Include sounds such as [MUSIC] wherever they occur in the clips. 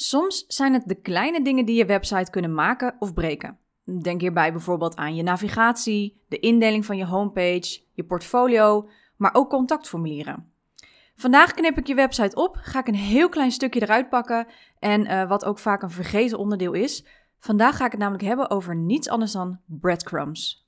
Soms zijn het de kleine dingen die je website kunnen maken of breken. Denk hierbij bijvoorbeeld aan je navigatie, de indeling van je homepage, je portfolio, maar ook contactformulieren. Vandaag knip ik je website op, ga ik een heel klein stukje eruit pakken en uh, wat ook vaak een vergeten onderdeel is. Vandaag ga ik het namelijk hebben over niets anders dan breadcrumbs.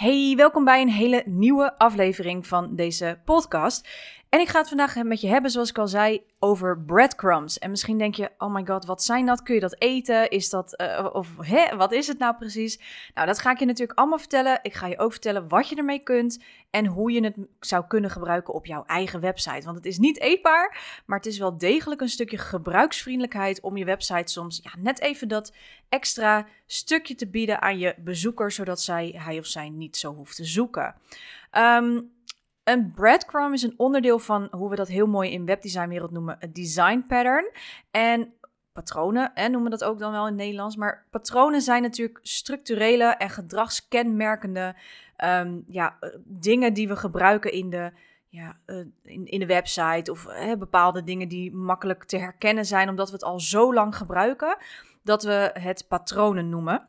Hey, welkom bij een hele nieuwe aflevering van deze podcast. En ik ga het vandaag met je hebben, zoals ik al zei, over breadcrumbs. En misschien denk je, oh my god, wat zijn dat? Kun je dat eten? Is dat, uh, of hè, wat is het nou precies? Nou, dat ga ik je natuurlijk allemaal vertellen. Ik ga je ook vertellen wat je ermee kunt en hoe je het zou kunnen gebruiken op jouw eigen website. Want het is niet eetbaar, maar het is wel degelijk een stukje gebruiksvriendelijkheid om je website soms ja, net even dat extra stukje te bieden aan je bezoeker, zodat zij, hij of zij niet zo hoeft te zoeken. Um, een breadcrumb is een onderdeel van hoe we dat heel mooi in webdesignwereld noemen, een design pattern. En patronen, hè, noemen we dat ook dan wel in het Nederlands. Maar patronen zijn natuurlijk structurele en gedragskenmerkende um, ja, eh, dingen die we gebruiken in de, ja, uh, in, in de website. Of bepaalde dingen die makkelijk te herkennen zijn, omdat we het al zo lang gebruiken, dat we het patronen noemen.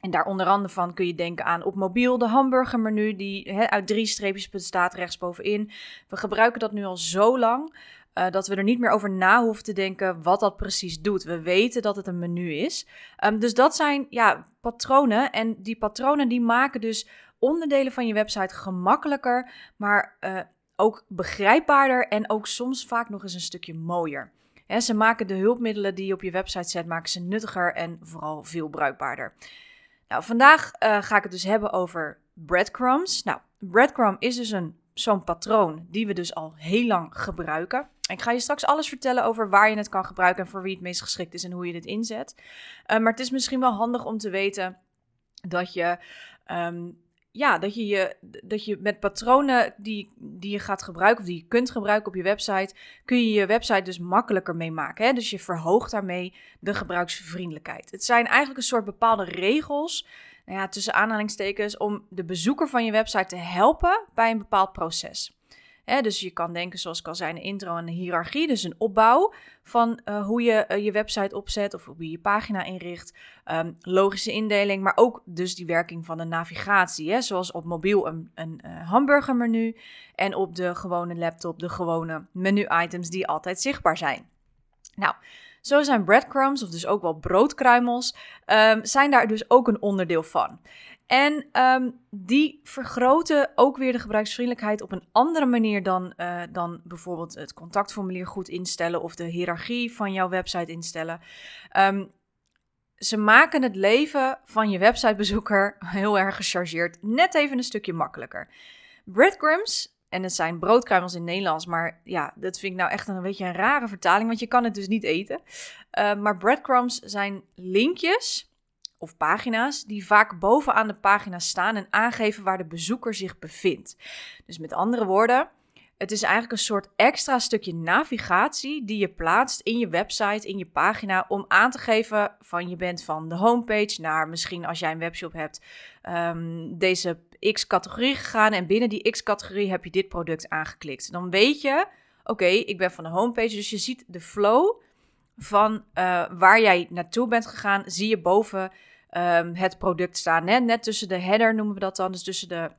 En daar onder andere van kun je denken aan op mobiel de hamburgermenu, die uit drie streepjes bestaat rechtsbovenin. We gebruiken dat nu al zo lang uh, dat we er niet meer over na hoeven te denken wat dat precies doet. We weten dat het een menu is. Um, dus dat zijn ja, patronen. En die patronen die maken dus onderdelen van je website gemakkelijker, maar uh, ook begrijpbaarder en ook soms vaak nog eens een stukje mooier. Ze maken de hulpmiddelen die je op je website zet, maken ze nuttiger en vooral veel bruikbaarder. Nou, vandaag uh, ga ik het dus hebben over breadcrumbs. Nou, breadcrumb is dus een, zo'n patroon die we dus al heel lang gebruiken. Ik ga je straks alles vertellen over waar je het kan gebruiken en voor wie het meest geschikt is en hoe je dit inzet. Uh, maar het is misschien wel handig om te weten dat je um, ja, dat je, je, dat je met patronen die, die je gaat gebruiken, of die je kunt gebruiken op je website, kun je je website dus makkelijker mee maken. Hè? Dus je verhoogt daarmee de gebruiksvriendelijkheid. Het zijn eigenlijk een soort bepaalde regels, nou ja, tussen aanhalingstekens, om de bezoeker van je website te helpen bij een bepaald proces dus je kan denken, zoals ik al zei, een intro en een hiërarchie. Dus een opbouw van uh, hoe je uh, je website opzet of hoe je je pagina inricht. Um, logische indeling, maar ook dus die werking van de navigatie. Hè, zoals op mobiel een, een uh, hamburgermenu en op de gewone laptop de gewone menu-items die altijd zichtbaar zijn. Nou, zo zijn breadcrumbs, of dus ook wel broodkruimels, um, zijn daar dus ook een onderdeel van. En um, die vergroten ook weer de gebruiksvriendelijkheid op een andere manier dan, uh, dan bijvoorbeeld het contactformulier goed instellen of de hiërarchie van jouw website instellen. Um, ze maken het leven van je websitebezoeker [LAUGHS] heel erg gechargeerd net even een stukje makkelijker. Breadcrumbs, en het zijn broodkruimels in Nederlands, maar ja, dat vind ik nou echt een, beetje een rare vertaling, want je kan het dus niet eten. Uh, maar breadcrumbs zijn linkjes of pagina's die vaak bovenaan de pagina staan en aangeven waar de bezoeker zich bevindt. Dus met andere woorden, het is eigenlijk een soort extra stukje navigatie die je plaatst in je website, in je pagina, om aan te geven van je bent van de homepage naar misschien als jij een webshop hebt, um, deze X-categorie gegaan en binnen die X-categorie heb je dit product aangeklikt. Dan weet je, oké, ik ben van de homepage, dus je ziet de flow van uh, waar jij naartoe bent gegaan, zie je boven um, het product staan. Hè? Net tussen de header noemen we dat dan, dus tussen de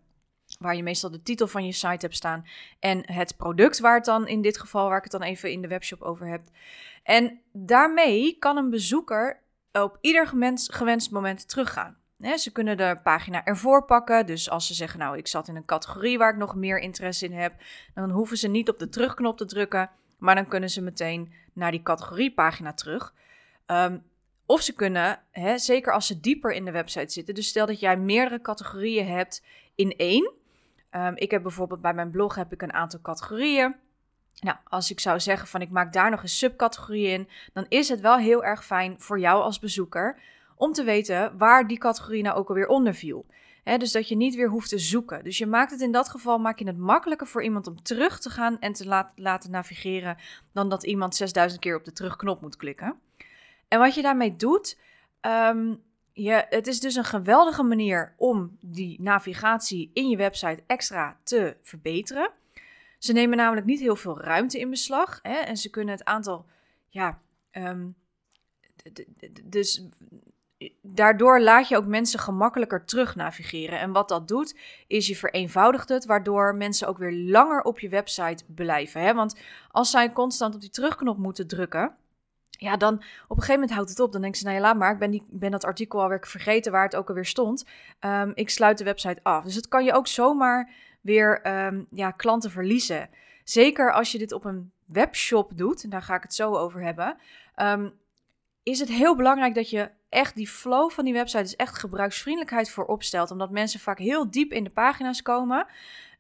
waar je meestal de titel van je site hebt staan en het product waar het dan in dit geval waar ik het dan even in de webshop over heb. En daarmee kan een bezoeker op ieder gewenst, moment teruggaan. ze kunnen de pagina ervoor pakken. Dus als ze zeggen, nou, ik zat in een categorie waar ik nog meer interesse in heb, dan hoeven ze niet op de terugknop te drukken, maar dan kunnen ze meteen naar die categoriepagina terug. Um, of ze kunnen, hè, zeker als ze dieper in de website zitten. Dus stel dat jij meerdere categorieën hebt in één. Um, ik heb bijvoorbeeld bij mijn blog heb ik een aantal categorieën. Nou, als ik zou zeggen van ik maak daar nog een subcategorie in, dan is het wel heel erg fijn voor jou als bezoeker om te weten waar die categorie nou ook alweer onder viel. dus dat je niet weer hoeft te zoeken. Dus je maakt het in dat geval maak je het makkelijker voor iemand om terug te gaan en te laten navigeren dan dat iemand 6000 keer op de terugknop moet klikken. En wat je daarmee doet, um, je, het is dus een geweldige manier om die navigatie in je website extra te verbeteren. Ze nemen namelijk niet heel veel ruimte in beslag hè, en ze kunnen het aantal, ja, um, dus daardoor laat je ook mensen gemakkelijker terug navigeren. En wat dat doet, is je vereenvoudigt het, waardoor mensen ook weer langer op je website blijven. Hè? Want als zij constant op die terugknop moeten drukken, ja, dan op een gegeven moment houdt het op. Dan denken ze, nou ja, laat maar, ik ben, die, ben dat artikel alweer vergeten waar het ook alweer stond. Um, ik sluit de website af. Dus het kan je ook zomaar weer um, ja, klanten verliezen. Zeker als je dit op een webshop doet, en daar ga ik het zo over hebben, um, is het heel belangrijk dat je echt die flow van die website, dus echt gebruiksvriendelijkheid voor opstelt. Omdat mensen vaak heel diep in de pagina's komen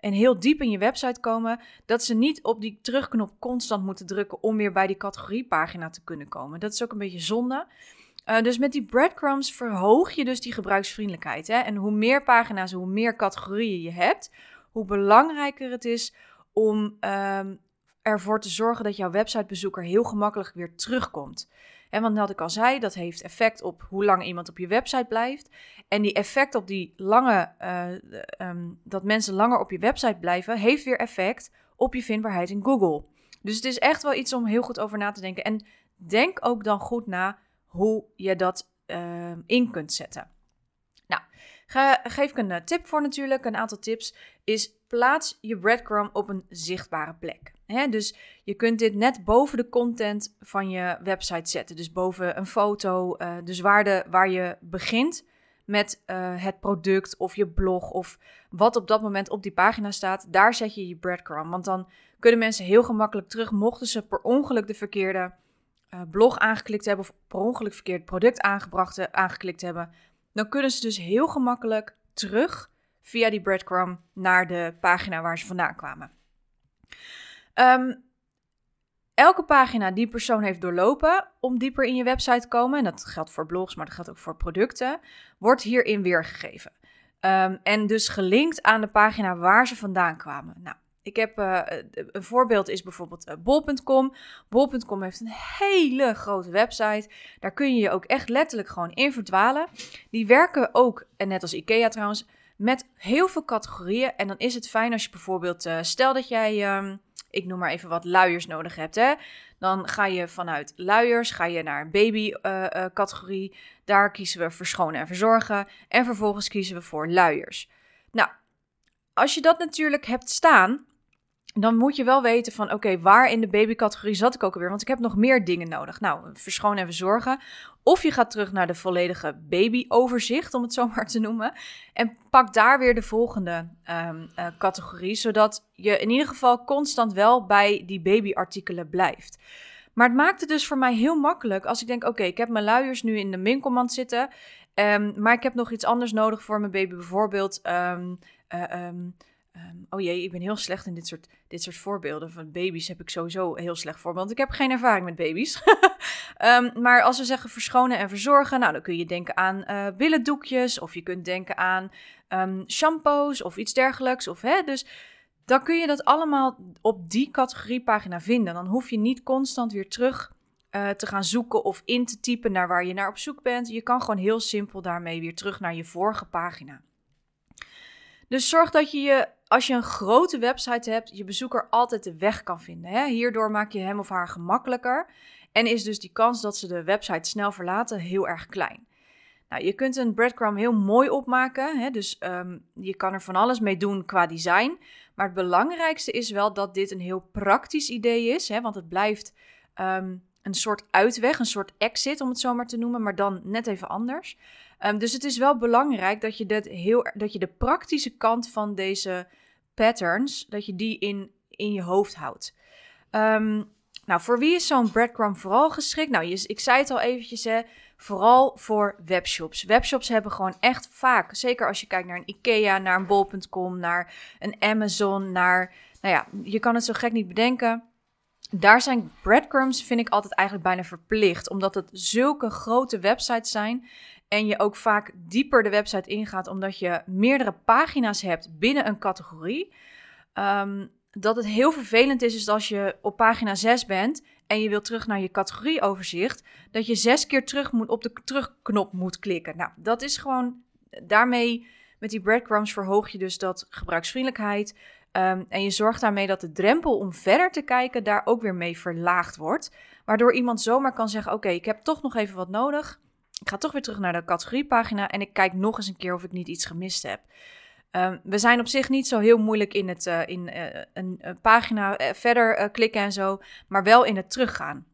en heel diep in je website komen, dat ze niet op die terugknop constant moeten drukken om weer bij die categoriepagina te kunnen komen. Dat is ook een beetje zonde. Uh, dus met die breadcrumbs verhoog je dus die gebruiksvriendelijkheid. Hè? En hoe meer pagina's, hoe meer categorieën je hebt, hoe belangrijker het is om um, ervoor te zorgen dat jouw websitebezoeker heel gemakkelijk weer terugkomt. En want wat ik al zei, dat heeft effect op hoe lang iemand op je website blijft. En die effect op die lange, uh, dat mensen langer op je website blijven, heeft weer effect op je vindbaarheid in Google. Dus het is echt wel iets om heel goed over na te denken. En denk ook dan goed na hoe je dat uh, in kunt zetten. Nou, geef ik een eh, tip voor natuurlijk. Een aantal tips is plaats je breadcrumb op een zichtbare plek. dus je kunt dit net boven de content van je website zetten. Dus boven een foto, uh, dus waar, waar je begint met uh, het product of je blog of wat op dat moment op die pagina staat. Daar zet je je breadcrumb. Want dan kunnen mensen heel gemakkelijk terug, mochten ze per ongeluk de verkeerde uh, blog aangeklikt hebben of per ongeluk verkeerd product aangebracht, aangeklikt hebben. Dan kunnen ze dus heel gemakkelijk terug via die breadcrumb naar de pagina waar ze vandaan kwamen. Um, elke pagina die persoon heeft doorlopen om dieper in je website te komen, en dat geldt voor blogs, maar dat geldt ook voor producten, wordt hierin weergegeven. Um, en dus gelinkt aan de pagina waar ze vandaan kwamen. Nou, ik heb uh, een voorbeeld is bijvoorbeeld uh, bol.com. Bol.com heeft een hele grote website. Daar kun je je ook echt letterlijk gewoon in verdwalen. Die werken ook, en net als IKEA trouwens, met heel veel categorieën. En dan is het fijn als je bijvoorbeeld, uh, stel dat jij, um, ik noem maar even wat luiers nodig hebt, hè. Dan ga je vanuit luiers, ga je naar baby-categorie. Uh, uh, Daar kiezen we verschonen en verzorgen. En vervolgens kiezen we voor luiers. Nou, als je dat natuurlijk hebt staan, dan moet je wel weten van oké, waar in de babycategorie zat ik ook alweer? Want ik heb nog meer dingen nodig. Nou, verschonen en verzorgen. Of je gaat terug naar de volledige babyoverzicht, om het zo [LAUGHS] maar te noemen. En pak daar weer de volgende um, uh, categorie, zodat je in ieder geval constant wel bij die babyartikelen blijft. Maar het maakt het dus voor mij heel makkelijk als ik denk: oké, ik heb mijn luiers nu in de winkelmand zitten. Um, maar ik heb nog iets anders nodig voor mijn baby. Bijvoorbeeld uh, Um, oh jee, ik ben heel slecht in dit soort, dit soort voorbeelden. Van baby's heb ik sowieso heel slecht voor, want ik heb geen ervaring met baby's. um, [LAUGHS] maar als we zeggen verschonen en verzorgen, nou dan kun je denken aan uh, billendoekjes, of je kunt denken aan um, shampoos of iets dergelijks. Of, hè, dus dan kun je dat allemaal op die categoriepagina vinden. Dan hoef je niet constant weer terug uh, te gaan zoeken of in te typen naar waar je naar op zoek bent. Je kan gewoon heel simpel daarmee weer terug naar je vorige pagina. Dus zorg dat je je als je een grote website hebt, je bezoeker altijd de weg kan vinden. Hè? Hierdoor maak je hem of haar gemakkelijker en is dus die kans dat ze de website snel verlaten heel erg klein. Nou, je kunt een breadcrumb heel mooi opmaken, hè? dus um, je kan er van alles mee doen qua design. Maar het belangrijkste is wel dat dit een heel praktisch idee is, hè? want het blijft um, een soort uitweg, een soort exit om het zo maar te noemen, maar dan net even anders. Um, dus het is wel belangrijk dat je, dit heel, dat je de praktische kant van deze patterns, dat je die in, in je hoofd houdt. Um, nou, voor wie is zo'n breadcrumb vooral geschikt? Nou, ik zei het al eventjes, hè, vooral voor webshops. Webshops hebben gewoon echt vaak, zeker als je kijkt naar een IKEA, naar een bol.com, naar een Amazon, naar, nou ja, je kan het zo gek niet bedenken. daar zijn breadcrumbs, vind ik altijd eigenlijk bijna verplicht. Omdat het zulke grote websites zijn. En je ook vaak dieper de website ingaat, omdat je meerdere pagina's hebt binnen een categorie. Ehm, dat het heel vervelend is, is als je op pagina 6 bent en je wilt terug naar je categorieoverzicht, dat je zes keer terug moet op de terugknop moet klikken. Nou, dat is gewoon daarmee met die breadcrumbs verhoog je dus dat gebruiksvriendelijkheid. Ehm, en je zorgt daarmee dat de drempel om verder te kijken daar ook weer mee verlaagd wordt. Waardoor iemand zomaar kan zeggen: Oké, ik heb toch nog even wat nodig. Ik ga toch weer terug naar de categoriepagina en ik kijk nog eens een keer of ik niet iets gemist heb. Ehm, we zijn op zich niet zo heel moeilijk in, het, uh, in uh, een, een, pagina verder klikken en zo, maar wel in het teruggaan.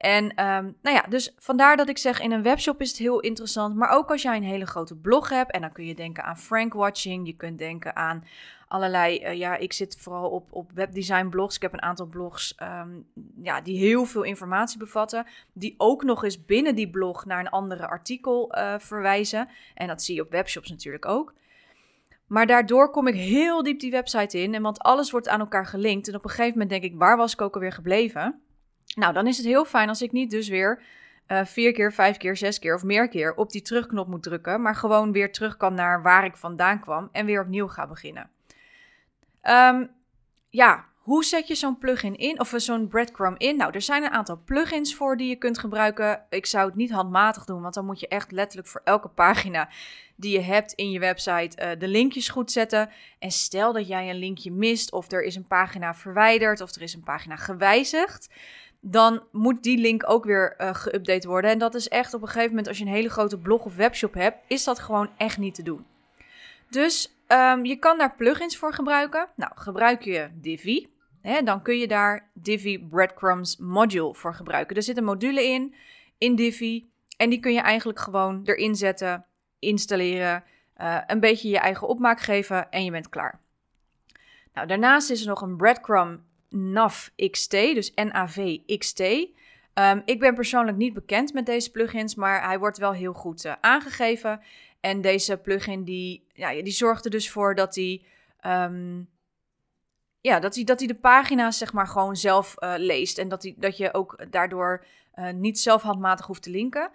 En um, nou ja, dus vandaar dat ik zeg, in een webshop is het heel interessant. Maar ook als jij een hele grote blog hebt, en dan kun je denken aan Frankwatching, je kunt denken aan allerlei, uh, ja, ik zit vooral op, op webdesign blogs. Ik heb een aantal blogs um, ja, die heel veel informatie bevatten, die ook nog eens binnen die blog naar een andere artikel uh, verwijzen. En dat zie je op webshops natuurlijk ook. Maar daardoor kom ik heel diep die website in, en want alles wordt aan elkaar gelinkt. En op een gegeven moment denk ik, waar was ik ook alweer gebleven? Nou, dan is het heel fijn als ik niet dus weer uh, vier keer, vijf keer, zes keer of meer keer op die terugknop moet drukken, maar gewoon weer terug kan naar waar ik vandaan kwam en weer opnieuw ga beginnen. Um, ja, hoe zet je zo'n plugin in of zo'n breadcrumb in? Nou, er zijn een aantal plugins voor die je kunt gebruiken. Ik zou het niet handmatig doen, want dan moet je echt letterlijk voor elke pagina die je hebt in je website uh, de linkjes goed zetten. En stel dat jij een linkje mist of er is een pagina verwijderd of er is een pagina gewijzigd dan moet die link ook weer uh, geüpdate worden. En dat is echt op een gegeven moment, als je een hele grote blog of webshop hebt, is dat gewoon echt niet te doen. Dus um, je kan daar plugins voor gebruiken. Nou, gebruik je Divi, hè, dan kun je daar Divi Breadcrumbs Module voor gebruiken. Er zit een module in, in Divi, en die kun je eigenlijk gewoon erin zetten, installeren, uh, een beetje je eigen opmaak geven en je bent klaar. Nou, daarnaast is er nog een breadcrumb NAV XT, dus NAV XT. Um, ik ben persoonlijk niet bekend met deze plugins, maar hij wordt wel heel goed uh, aangegeven. En deze plugin die, ja, die zorgt er dus voor dat hij, um, ja, dat hij, dat hij de pagina's zeg maar gewoon zelf uh, leest. En dat, hij, dat je ook daardoor uh, niet zelf handmatig hoeft te linken.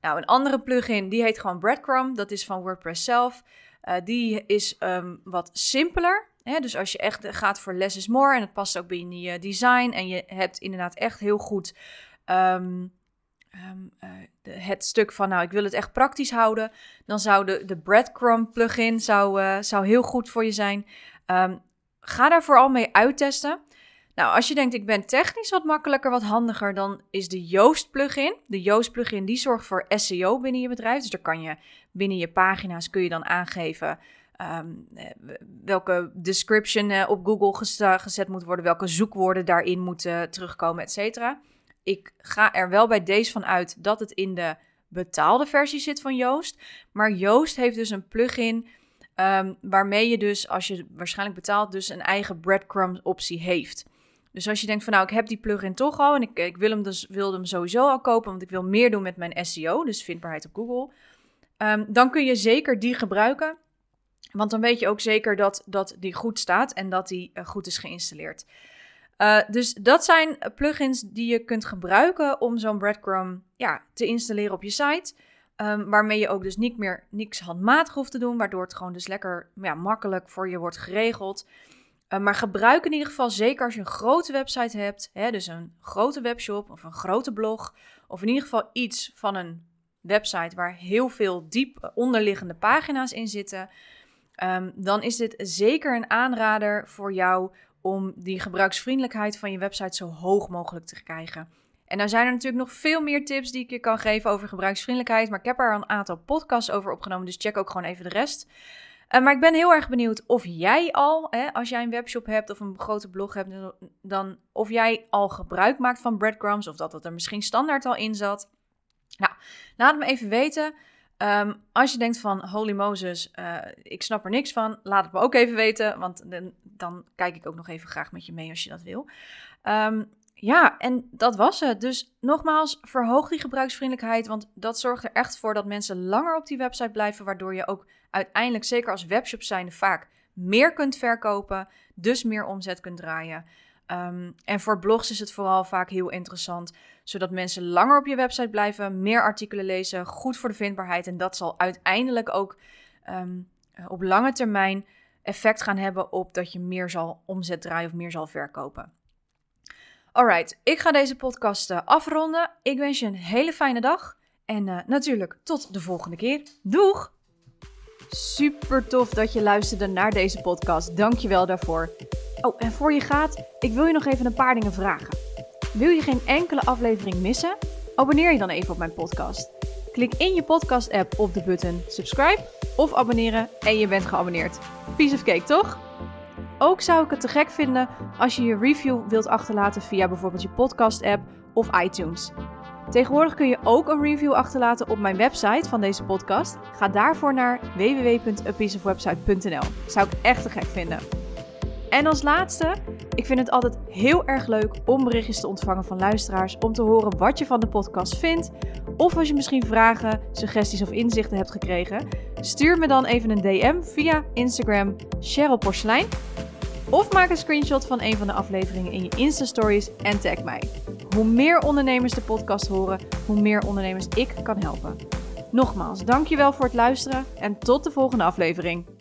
Nou, een andere plugin die heet gewoon Breadcrumb. Dat is van WordPress zelf. Die is um, wat simpeler. Hè? Dus als je echt gaat voor less is more en het past ook binnen je design en je hebt inderdaad echt heel goed um, um, uh, de, het stuk van nou ik wil het echt praktisch houden, dan zou de, breadcrumb plugin zou, uh, zou heel goed voor je zijn. Um, ga daar vooral mee uittesten. Nou, als je denkt ik ben technisch wat makkelijker, wat handiger, dan is de Yoast plugin. De Yoast plugin die zorgt voor SEO binnen je bedrijf. Dus daar kan je binnen je pagina's kun je dan aangeven Um, welke description uh, op Google gezet moet worden, welke zoekwoorden daarin moeten terugkomen, et cetera. Ik ga er wel bij deze van uit dat het in de betaalde versie zit van Joost. Maar Joost heeft dus een plugin um, waarmee je dus, als je waarschijnlijk betaalt, dus een eigen breadcrumb optie heeft. Dus als je denkt van nou, ik heb die plugin toch al en ik, ik wil hem dus, wilde hem sowieso al kopen, want ik wil meer doen met mijn SEO, dus vindbaarheid op Google. Um, dan kun je zeker die gebruiken. Want dan weet je ook zeker dat, dat die goed staat en dat die uh, goed is geïnstalleerd. Uh, dus dat zijn plugins die je kunt gebruiken om zo'n breadcrumb ja, te installeren op je site. Um, waarmee je ook dus niet meer niks handmatig hoeft te doen, waardoor het gewoon dus lekker ja, makkelijk voor je wordt geregeld. Maar gebruik in ieder geval zeker als je een grote website hebt, hè, dus een grote webshop of een grote blog, of in ieder geval iets van een website waar heel veel diep onderliggende pagina's in zitten. Um, dan is dit zeker een aanrader voor jou om die gebruiksvriendelijkheid van je website zo hoog mogelijk te krijgen. En dan zijn er natuurlijk nog veel meer tips die ik je kan geven over gebruiksvriendelijkheid. Maar ik heb er een aantal podcasts over opgenomen, dus check ook gewoon even de rest. Uh, maar ik ben heel erg benieuwd of jij al, hè, als jij een webshop hebt of een grote blog hebt, dan of jij al gebruik maakt van breadcrumbs of dat het er misschien standaard al in zat. Nou, laat me even weten. Um, als je denkt van, holy Moses, uh, ik snap er niks van, laat het me ook even weten, want dan, dan, kijk ik ook nog even graag met je mee als je dat wil. Um, ja, en dat was het. Dus nogmaals, verhoog die gebruiksvriendelijkheid, want dat zorgt er echt voor dat mensen langer op die website blijven, waardoor je ook uiteindelijk, zeker als webshop zijnde, vaak meer kunt verkopen, dus meer omzet kunt draaien. Ehm, en voor blogs is het vooral vaak heel interessant, zodat mensen langer op je website blijven, meer artikelen lezen, goed voor de vindbaarheid. En dat zal uiteindelijk ook ehm, op lange termijn effect gaan hebben op dat je meer zal omzet draaien of meer zal verkopen. Alright, ik ga deze podcast uh, afronden. Ik wens je een hele fijne dag. En uh, natuurlijk tot de volgende keer. Doeg! Super tof dat je luisterde naar deze podcast. Dank je wel daarvoor. Oh, en voor je gaat, ik wil je nog even een paar dingen vragen. Wil je geen enkele aflevering missen? Abonneer je dan even op mijn podcast. Klik in je podcast-app op de button subscribe of abonneren en je bent geabonneerd. Piece of cake, toch? Ook zou ik het te gek vinden als je je review wilt achterlaten via bijvoorbeeld je podcast-app of iTunes. Tegenwoordig kun je ook een review achterlaten op mijn website van deze podcast. Ga daarvoor naar www.apieceofwebsite.nl. Zou ik echt te gek vinden. En als laatste, ik vind het altijd heel erg leuk om berichtjes te ontvangen van luisteraars om te horen wat je van de podcast vindt. Of als je misschien vragen, suggesties of inzichten hebt gekregen, stuur me dan even een DM via Instagram Cheryl. Of maak een screenshot van een van de afleveringen in je Insta-stories en tag mij. Hoe meer ondernemers de podcast horen, hoe meer ondernemers ik kan helpen. Nogmaals, dankjewel voor het luisteren en tot de volgende aflevering.